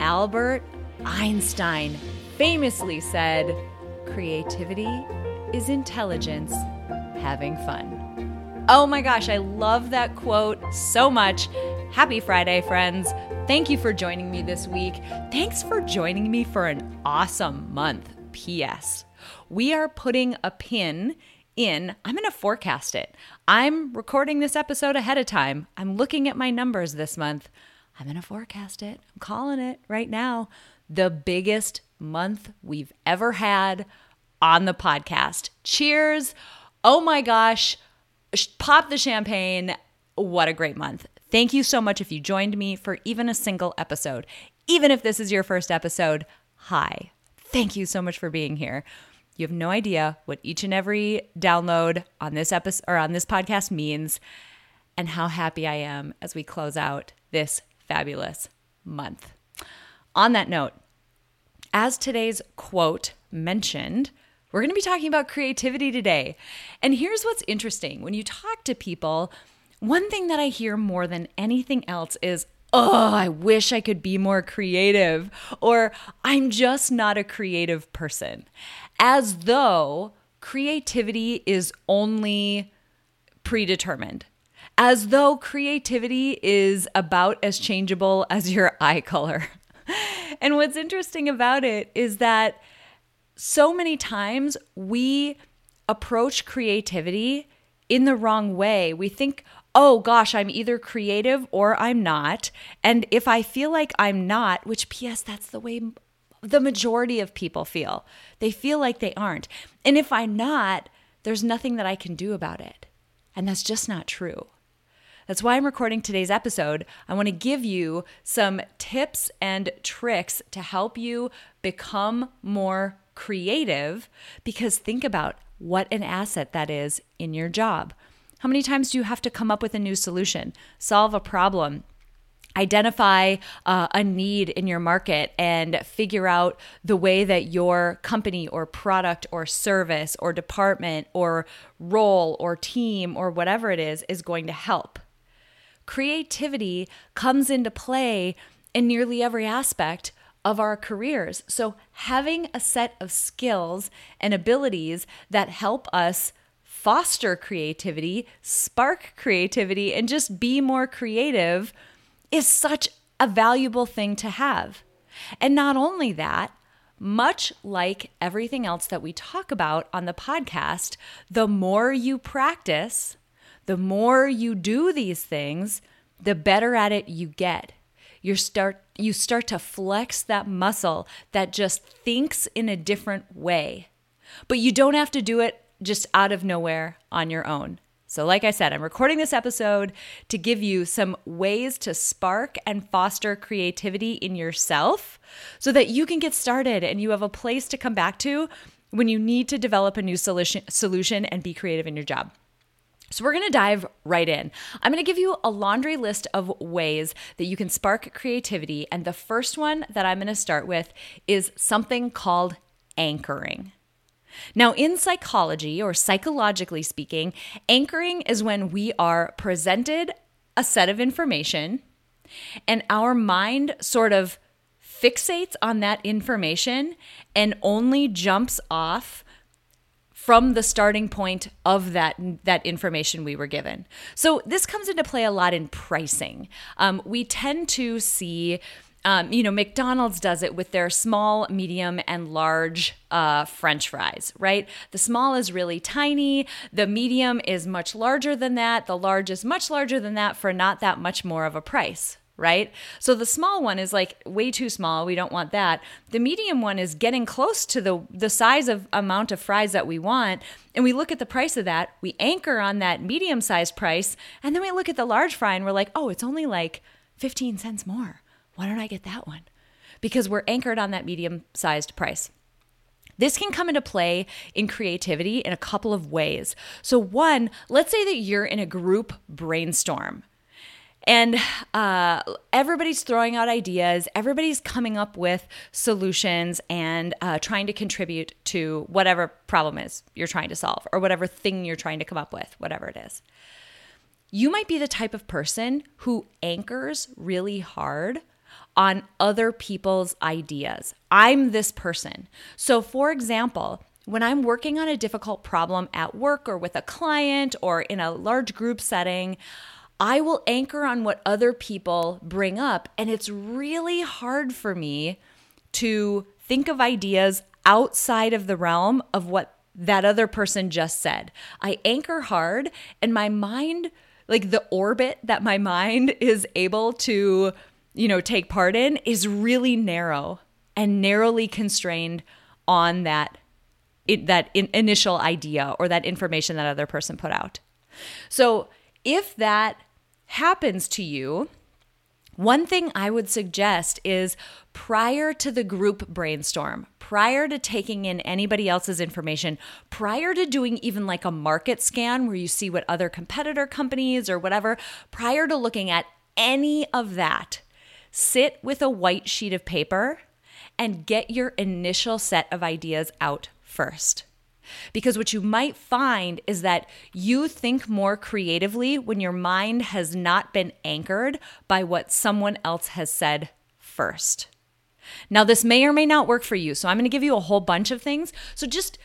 Albert Einstein famously said, Creativity is intelligence having fun. Oh my gosh, I love that quote so much. Happy Friday, friends. Thank you for joining me this week. Thanks for joining me for an awesome month. P.S. We are putting a pin in, I'm going to forecast it. I'm recording this episode ahead of time. I'm looking at my numbers this month. I'm going to forecast it. I'm calling it right now. The biggest month we've ever had on the podcast. Cheers. Oh my gosh. Pop the champagne. What a great month. Thank you so much if you joined me for even a single episode. Even if this is your first episode, hi. Thank you so much for being here. You have no idea what each and every download on this episode or on this podcast means and how happy I am as we close out this fabulous month. On that note, as today's quote mentioned, we're going to be talking about creativity today. And here's what's interesting when you talk to people, one thing that I hear more than anything else is, oh, I wish I could be more creative, or I'm just not a creative person. As though creativity is only predetermined as though creativity is about as changeable as your eye color. and what's interesting about it is that so many times we approach creativity in the wrong way. We think, oh gosh, I'm either creative or I'm not. And if I feel like I'm not, which, P.S., that's the way the majority of people feel, they feel like they aren't. And if I'm not, there's nothing that I can do about it. And that's just not true. That's why I'm recording today's episode. I want to give you some tips and tricks to help you become more creative because think about what an asset that is in your job. How many times do you have to come up with a new solution, solve a problem, identify uh, a need in your market and figure out the way that your company or product or service or department or role or team or whatever it is is going to help creativity comes into play in nearly every aspect of our careers. So, having a set of skills and abilities that help us foster creativity, spark creativity, and just be more creative is such a valuable thing to have. And not only that, much like everything else that we talk about on the podcast, the more you practice, the more you do these things, the better at it you get. You start you start to flex that muscle that just thinks in a different way. But you don't have to do it just out of nowhere on your own. So, like I said, I'm recording this episode to give you some ways to spark and foster creativity in yourself so that you can get started and you have a place to come back to when you need to develop a new solution, solution and be creative in your job. So, we're gonna dive right in. I'm gonna give you a laundry list of ways that you can spark creativity. And the first one that I'm gonna start with is something called anchoring. Now, in psychology, or psychologically speaking, anchoring is when we are presented a set of information and our mind sort of fixates on that information and only jumps off from the starting point of that that information we were given. So this comes into play a lot in pricing. Um, we tend to see. Um, you know, McDonald's does it with their small, medium, and large uh, French fries, right? The small is really tiny. The medium is much larger than that. The large is much larger than that for not that much more of a price, right? So the small one is like way too small. We don't want that. The medium one is getting close to the the size of amount of fries that we want, and we look at the price of that. We anchor on that medium sized price, and then we look at the large fry and we're like, "Oh, it's only like 15 cents more. Why don't I get that one?" because we're anchored on that medium sized price. This can come into play in creativity in a couple of ways. So, one, let's say that you're in a group brainstorm and uh, everybody's throwing out ideas, everybody's coming up with solutions and uh, trying to contribute to whatever problem is you're trying to solve or whatever thing you're trying to come up with, whatever it is. You might be the type of person who anchors really hard on other people's ideas. I'm this person. So, for example, when I'm working on a difficult problem at work or with a client or in a large group setting, I will anchor on what other people bring up. And it's really hard for me to think of ideas outside of the realm of what that other person just said. I anchor hard, and my mind, like the orbit that my mind is able to you know, take part in is really narrow and narrowly constrained on that it, that in, initial idea or that information that other person put out. So, if that happens to you, one thing I would suggest is prior to the group brainstorm, prior to taking in anybody else's information, prior to doing even like a market scan where you see what other competitor companies or whatever, prior to looking at any of that, sit with a white sheet of paper and get your initial set of ideas out first. Because what you might find is that you think more creatively when your mind has not been anchored by what someone else has said first. Now, this may or may not work for you. So I'm going to give you a whole bunch of things. So just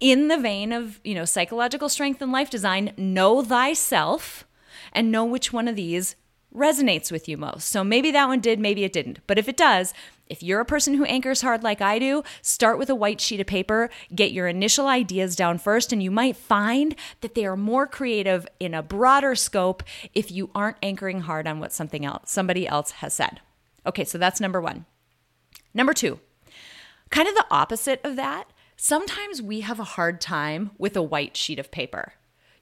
in the vein of, you know, psychological strength and life design, know thyself and know which one of these resonates with you most. So maybe that one did, maybe it didn't. But if it does, if you're a person who anchors hard like I do, start with a white sheet of paper, get your initial ideas down first, and you might find that they are more creative in a broader scope if you aren't anchoring hard on what something else somebody else has said. Okay, so that's number 1. Number 2. Kind of the opposite of that, sometimes we have a hard time with a white sheet of paper.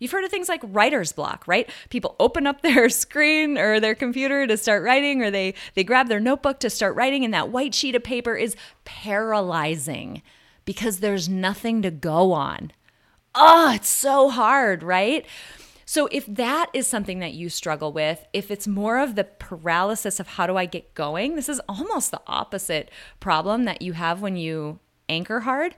You've heard of things like writer's block, right? People open up their screen or their computer to start writing, or they, they grab their notebook to start writing, and that white sheet of paper is paralyzing because there's nothing to go on. Oh, it's so hard, right? So, if that is something that you struggle with, if it's more of the paralysis of how do I get going, this is almost the opposite problem that you have when you anchor hard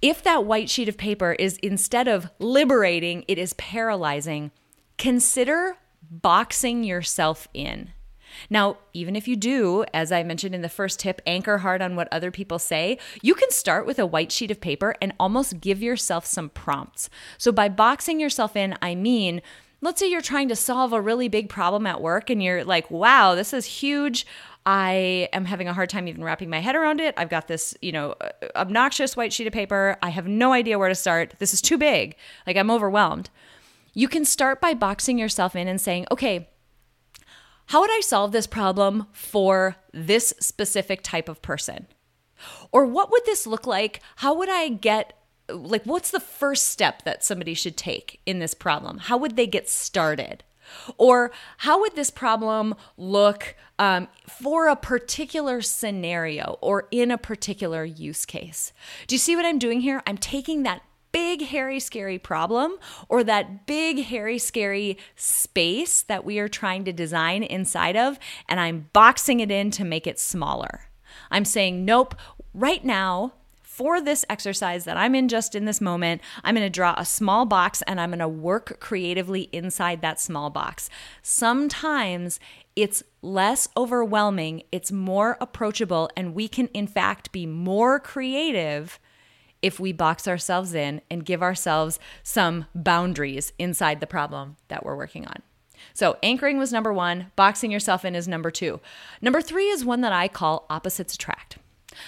if that white sheet of paper is instead of liberating, it is paralyzing, consider boxing yourself in. Now, even if you do, as I mentioned in the first tip, anchor hard on what other people say, you can start with a white sheet of paper and almost give yourself some prompts. So, by boxing yourself in, I mean, let's say you're trying to solve a really big problem at work and you're like, wow, this is huge. I am having a hard time even wrapping my head around it. I've got this, you know, uh, obnoxious white sheet of paper. I have no idea where to start. This is too big. Like I'm overwhelmed. You can start by boxing yourself in and saying, okay, how would I solve this problem for this specific type of person? Or what would this look like? How would I get like what's the first step that somebody should take in this problem? How would they get started? Or how would this problem look um, for a particular scenario or in a particular use case? Do you see what I'm doing here? I'm taking that big, hairy, scary problem or that big, hairy, scary space that we are trying to design inside of, and I'm boxing it in to make it smaller. I'm saying, nope, right now, for this exercise that I'm in just in this moment, I'm going to draw a small box and I'm going to work creatively inside that small box. Sometimes it's less overwhelming, it's more approachable, and we can, in fact, be more creative if we box ourselves in and give ourselves some boundaries inside the problem that we're working on. So, anchoring was number one, boxing yourself in is number two. Number three is one that I call opposites attract.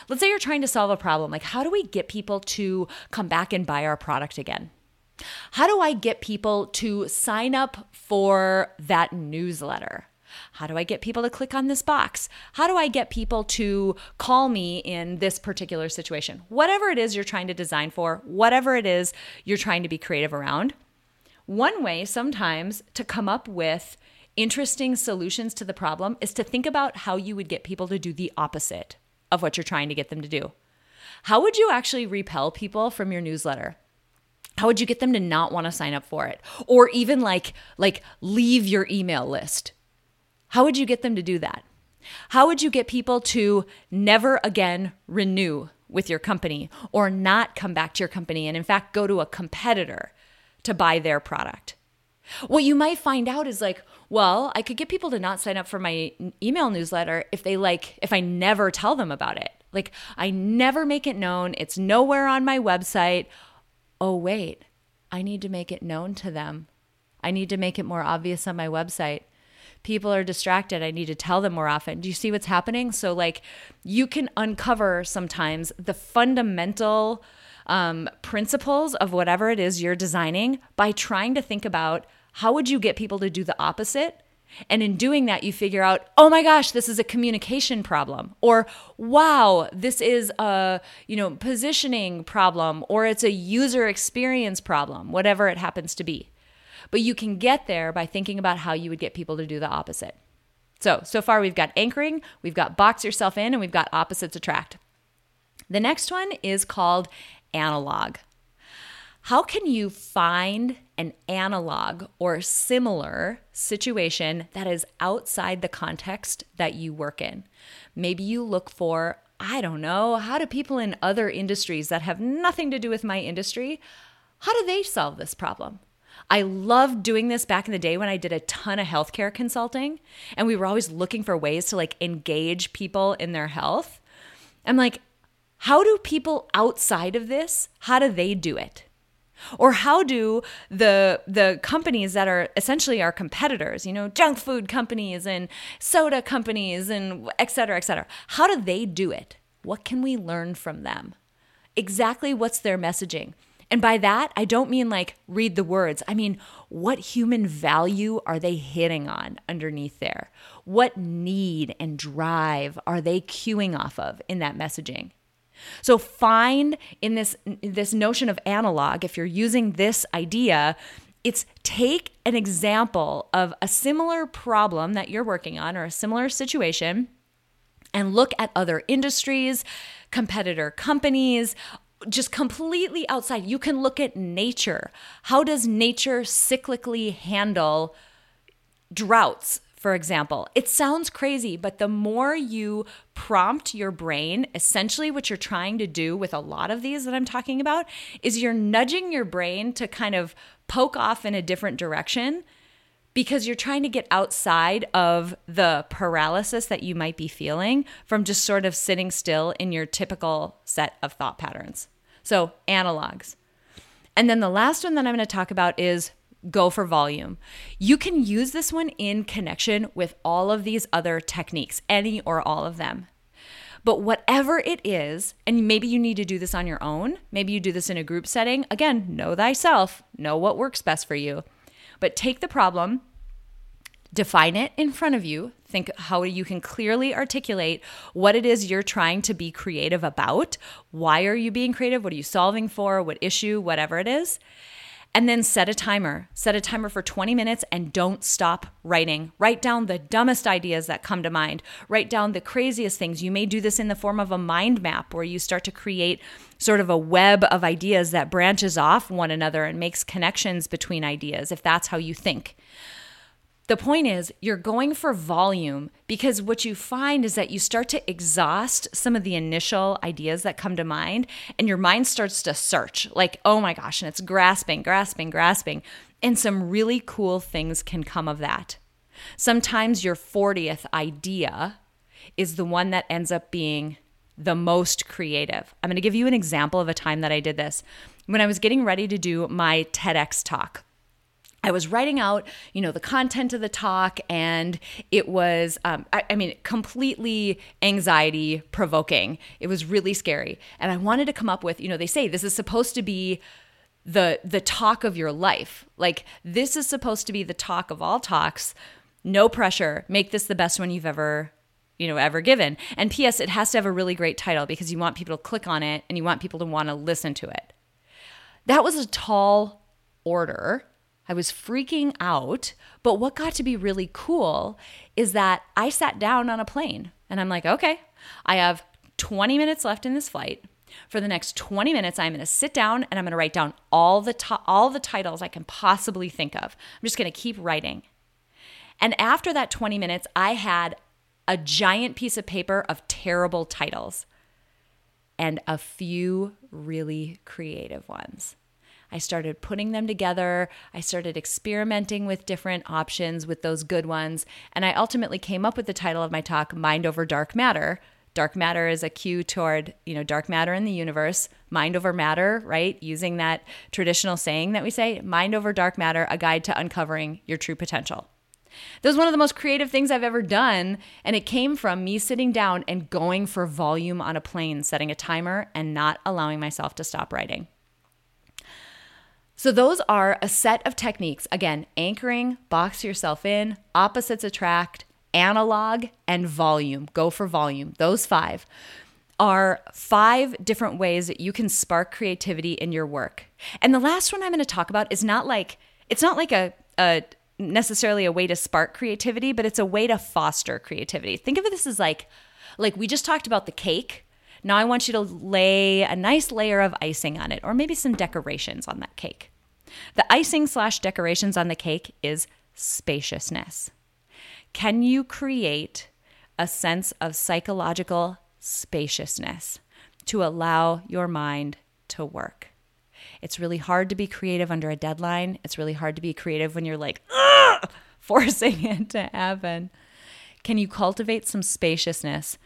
Let's say you're trying to solve a problem. Like, how do we get people to come back and buy our product again? How do I get people to sign up for that newsletter? How do I get people to click on this box? How do I get people to call me in this particular situation? Whatever it is you're trying to design for, whatever it is you're trying to be creative around. One way sometimes to come up with interesting solutions to the problem is to think about how you would get people to do the opposite of what you're trying to get them to do. How would you actually repel people from your newsletter? How would you get them to not want to sign up for it or even like like leave your email list? How would you get them to do that? How would you get people to never again renew with your company or not come back to your company and in fact go to a competitor to buy their product? What you might find out is like, well, I could get people to not sign up for my email newsletter if they like, if I never tell them about it. Like, I never make it known. It's nowhere on my website. Oh, wait, I need to make it known to them. I need to make it more obvious on my website. People are distracted. I need to tell them more often. Do you see what's happening? So, like, you can uncover sometimes the fundamental um, principles of whatever it is you're designing by trying to think about how would you get people to do the opposite? And in doing that, you figure out, oh my gosh, this is a communication problem, or wow, this is a you know positioning problem, or it's a user experience problem, whatever it happens to be. But you can get there by thinking about how you would get people to do the opposite. So, so far we've got anchoring, we've got box yourself in, and we've got opposites attract. The next one is called analog. How can you find an analog or similar situation that is outside the context that you work in? Maybe you look for, I don't know, how do people in other industries that have nothing to do with my industry, how do they solve this problem? I loved doing this back in the day when I did a ton of healthcare consulting and we were always looking for ways to like engage people in their health. I'm like, how do people outside of this, how do they do it? Or how do the the companies that are essentially our competitors, you know, junk food companies and soda companies and et cetera, et cetera, how do they do it? What can we learn from them? Exactly what's their messaging? And by that, I don't mean like read the words. I mean, what human value are they hitting on underneath there? What need and drive are they cueing off of in that messaging? So find in this this notion of analog if you're using this idea it's take an example of a similar problem that you're working on or a similar situation and look at other industries, competitor companies, just completely outside. You can look at nature. How does nature cyclically handle droughts, for example. It sounds crazy, but the more you prompt your brain, essentially what you're trying to do with a lot of these that I'm talking about is you're nudging your brain to kind of poke off in a different direction because you're trying to get outside of the paralysis that you might be feeling from just sort of sitting still in your typical set of thought patterns. So, analogs. And then the last one that I'm going to talk about is go for volume. You can use this one in connection with all of these other techniques, any or all of them. But whatever it is, and maybe you need to do this on your own, maybe you do this in a group setting. Again, know thyself, know what works best for you. But take the problem, define it in front of you, think how you can clearly articulate what it is you're trying to be creative about. Why are you being creative? What are you solving for? What issue? Whatever it is. And then set a timer. Set a timer for 20 minutes and don't stop writing. Write down the dumbest ideas that come to mind. Write down the craziest things. You may do this in the form of a mind map where you start to create sort of a web of ideas that branches off one another and makes connections between ideas if that's how you think. The point is, you're going for volume because what you find is that you start to exhaust some of the initial ideas that come to mind, and your mind starts to search, like, oh my gosh, and it's grasping, grasping, grasping. And some really cool things can come of that. Sometimes your 40th idea is the one that ends up being the most creative. I'm going to give you an example of a time that I did this. When I was getting ready to do my TEDx talk, I was writing out, you know, the content of the talk, and it was, um, I, I, mean, completely anxiety provoking. It was really scary, and I wanted to come up with, you know, they say this is supposed to be the the talk of your life. Like this is supposed to be the talk of all talks. No pressure. Make this the best one you've ever you know ever given and ps it has to have a really great title because you want people to click on it and you want people to want to listen to it that was a tall order I was freaking out. But what got to be really cool is that I sat down on a plane and I'm like, okay, I have 20 minutes left in this flight. For the next 20 minutes, I'm going to sit down and I'm going to write down all the all the titles I can possibly think of. I'm just going to keep writing. And after that 20 minutes, I had a giant piece of paper of terrible titles and a few really creative ones. I started putting them together. I started experimenting with different options with those good ones. And I ultimately came up with the title of my talk, Mind Over Dark Matter. Dark matter is a cue toward, you know, dark matter in the universe, mind over matter, right? Using that traditional saying that we say, mind over dark matter, a guide to uncovering your true potential. That was one of the most creative things I've ever done. And it came from me sitting down and going for volume on a plane, setting a timer, and not allowing myself to stop writing. So, those are a set of techniques. Again, anchoring, box yourself in, opposites attract, analog, and volume. Go for volume. Those five are five different ways that you can spark creativity in your work. And the last one I'm going to talk about is not like, it's not like a, a necessarily a way to spark creativity, but it's a way to foster creativity. Think of this as like, like we just talked about the cake. Now I want you to lay a nice layer of icing on it, or maybe some decorations on that cake. The icing slash decorations on the cake is spaciousness. Can you create a sense of psychological spaciousness to allow your mind to work? It's really hard to be creative under a deadline. It's really hard to be creative when you're like, forcing it to happen. Can you cultivate some spaciousness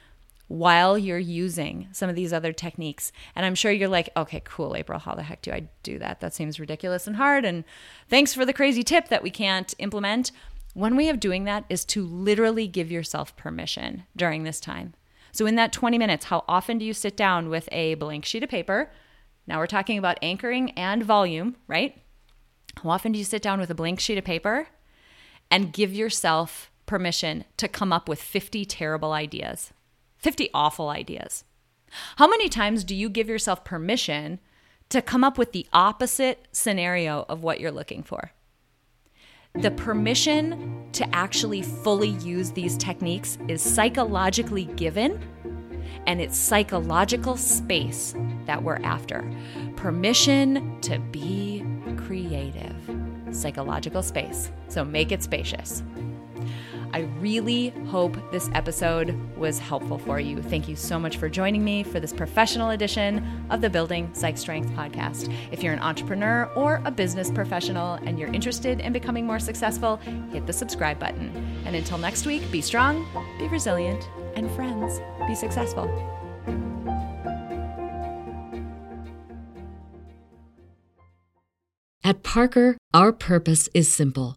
while you're using some of these other techniques? And I'm sure you're like, okay, cool, April, how the heck do I do that? That seems ridiculous and hard. And thanks for the crazy tip that we can't implement. One way of doing that is to literally give yourself permission during this time. So, in that 20 minutes, how often do you sit down with a blank sheet of paper? Now we're talking about anchoring and volume, right? How often do you sit down with a blank sheet of paper and give yourself permission to come up with 50 terrible ideas, 50 awful ideas? How many times do you give yourself permission to come up with the opposite scenario of what you're looking for? The permission to actually fully use these techniques is psychologically given, and it's psychological space that we're after. Permission to be creative, psychological space. So make it spacious. I really hope this episode was helpful for you. Thank you so much for joining me for this professional edition of the Building Psych Strength podcast. If you're an entrepreneur or a business professional and you're interested in becoming more successful, hit the subscribe button. And until next week, be strong, be resilient, and friends, be successful. At Parker, our purpose is simple.